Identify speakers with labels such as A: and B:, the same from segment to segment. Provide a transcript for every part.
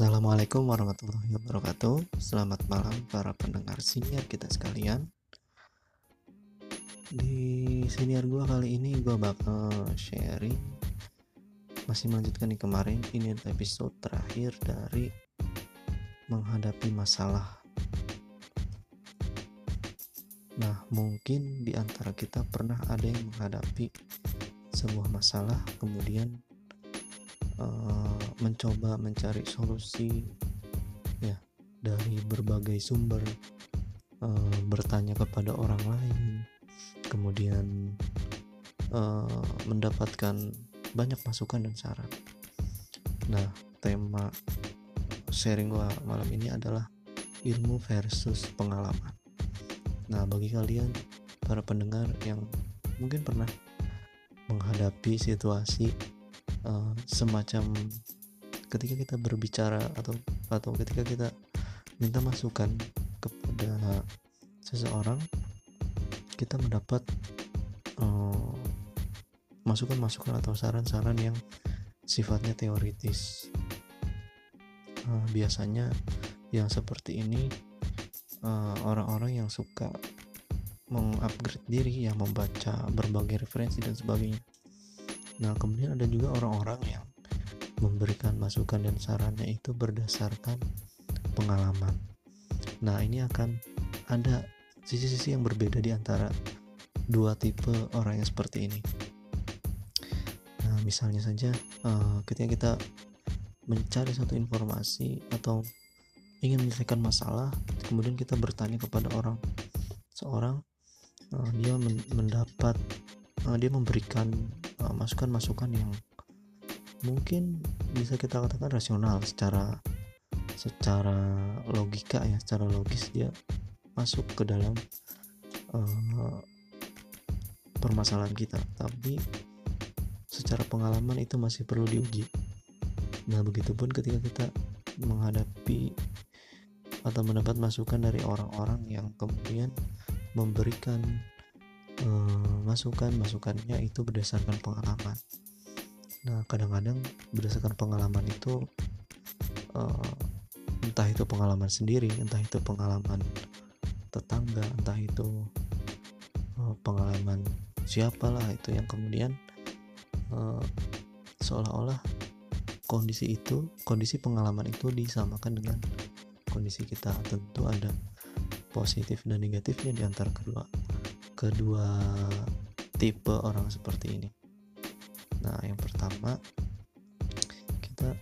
A: Assalamualaikum warahmatullahi wabarakatuh. Selamat malam para pendengar senior kita sekalian. Di senior gue kali ini gue bakal sharing Masih melanjutkan nih kemarin Ini episode terakhir dari Menghadapi masalah. Nah mungkin di antara kita pernah ada yang menghadapi Sebuah masalah kemudian uh, mencoba mencari solusi ya dari berbagai sumber uh, bertanya kepada orang lain kemudian uh, mendapatkan banyak masukan dan saran. Nah tema sharing gua malam ini adalah ilmu versus pengalaman. Nah bagi kalian para pendengar yang mungkin pernah menghadapi situasi uh, semacam ketika kita berbicara atau atau ketika kita minta masukan kepada seseorang kita mendapat uh, masukan-masukan atau saran-saran yang sifatnya teoritis. Uh, biasanya yang seperti ini orang-orang uh, yang suka mengupgrade diri yang membaca berbagai referensi dan sebagainya Nah, kemudian ada juga orang-orang yang memberikan masukan dan sarannya itu berdasarkan pengalaman. Nah, ini akan ada sisi-sisi yang berbeda di antara dua tipe orang yang seperti ini. Nah, misalnya saja uh, ketika kita mencari satu informasi atau ingin menyelesaikan masalah, kemudian kita bertanya kepada orang seorang, uh, dia mendapat, uh, dia memberikan masukan-masukan yang mungkin bisa kita katakan rasional secara secara logika ya secara logis dia masuk ke dalam uh, permasalahan kita. Tapi secara pengalaman itu masih perlu diuji. Nah begitupun ketika kita menghadapi atau mendapat masukan dari orang-orang yang kemudian memberikan Eh, masukan masukannya itu berdasarkan pengalaman. Nah kadang-kadang berdasarkan pengalaman itu uh, entah itu pengalaman sendiri entah itu pengalaman tetangga entah itu uh, pengalaman siapalah itu yang kemudian uh, seolah-olah kondisi itu kondisi pengalaman itu disamakan dengan kondisi kita. Tentu ada positif dan negatifnya di antara kedua kedua tipe orang seperti ini. Nah, yang pertama kita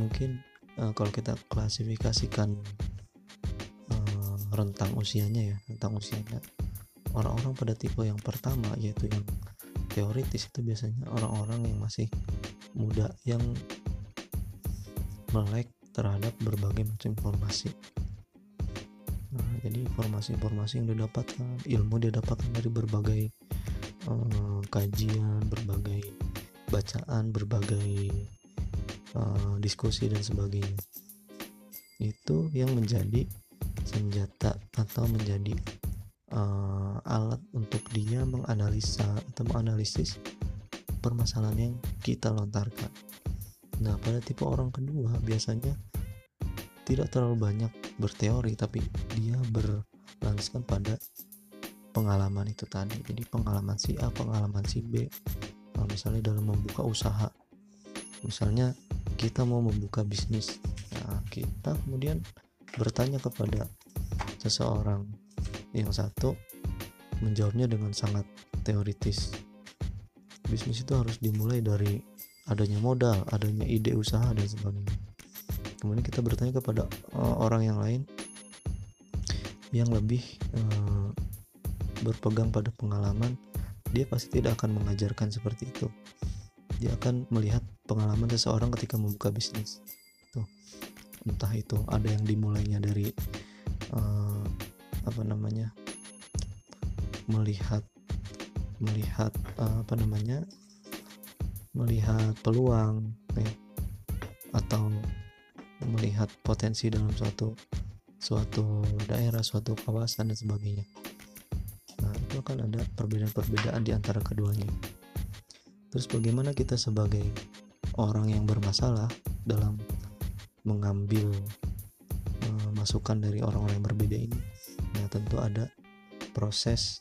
A: mungkin uh, kalau kita klasifikasikan uh, rentang usianya ya, rentang usianya orang-orang pada tipe yang pertama yaitu yang teoritis itu biasanya orang-orang yang masih muda yang melek terhadap berbagai macam informasi jadi informasi-informasi yang didapatkan ilmu dia dapatkan dari berbagai uh, kajian berbagai bacaan berbagai uh, diskusi dan sebagainya itu yang menjadi senjata atau menjadi uh, alat untuk dia menganalisa atau menganalisis permasalahan yang kita lontarkan. Nah, pada tipe orang kedua biasanya tidak terlalu banyak berteori tapi dia berlandaskan pada pengalaman itu tadi. Jadi pengalaman si A pengalaman si B. Nah, misalnya dalam membuka usaha misalnya kita mau membuka bisnis nah, kita kemudian bertanya kepada seseorang yang satu menjawabnya dengan sangat teoritis. Bisnis itu harus dimulai dari adanya modal adanya ide usaha dan sebagainya kemudian kita bertanya kepada uh, orang yang lain yang lebih uh, berpegang pada pengalaman dia pasti tidak akan mengajarkan seperti itu. Dia akan melihat pengalaman seseorang ketika membuka bisnis. Tuh entah itu ada yang dimulainya dari uh, apa namanya melihat melihat uh, apa namanya melihat peluang ya, atau melihat potensi dalam suatu suatu daerah, suatu kawasan dan sebagainya. Nah, itu akan ada perbedaan-perbedaan di antara keduanya. Terus bagaimana kita sebagai orang yang bermasalah dalam mengambil uh, masukan dari orang-orang yang berbeda ini nah tentu ada proses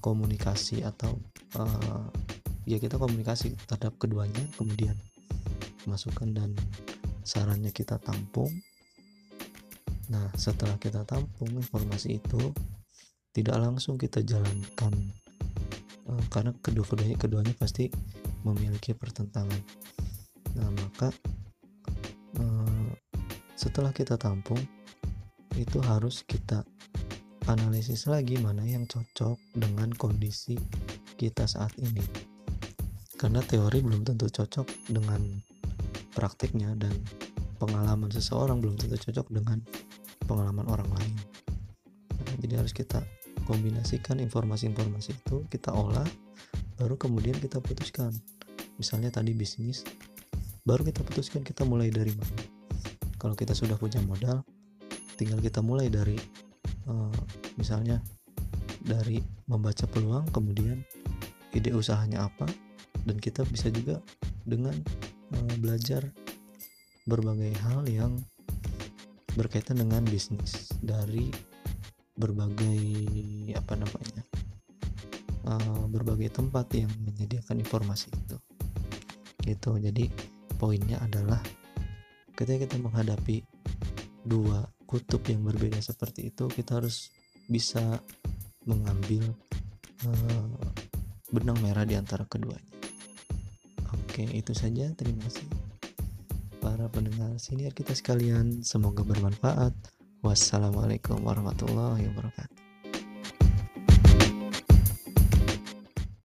A: komunikasi atau uh, ya kita komunikasi terhadap keduanya kemudian masukan dan sarannya kita tampung. Nah setelah kita tampung informasi itu tidak langsung kita jalankan uh, karena kedua-keduanya keduanya pasti memiliki pertentangan. Nah maka uh, setelah kita tampung itu harus kita analisis lagi mana yang cocok dengan kondisi kita saat ini. Karena teori belum tentu cocok dengan praktiknya dan pengalaman seseorang belum tentu cocok dengan pengalaman orang lain. Nah, jadi harus kita kombinasikan informasi-informasi itu kita olah baru kemudian kita putuskan. Misalnya tadi bisnis baru kita putuskan kita mulai dari mana. Kalau kita sudah punya modal tinggal kita mulai dari uh, misalnya dari membaca peluang kemudian ide usahanya apa dan kita bisa juga dengan belajar berbagai hal yang berkaitan dengan bisnis dari berbagai apa namanya uh, berbagai tempat yang menyediakan informasi itu. Gitu. Jadi poinnya adalah ketika kita menghadapi dua kutub yang berbeda seperti itu kita harus bisa mengambil uh, benang merah di antara keduanya Oke, itu saja. Terima kasih para pendengar senior kita sekalian. Semoga bermanfaat. Wassalamualaikum warahmatullahi wabarakatuh.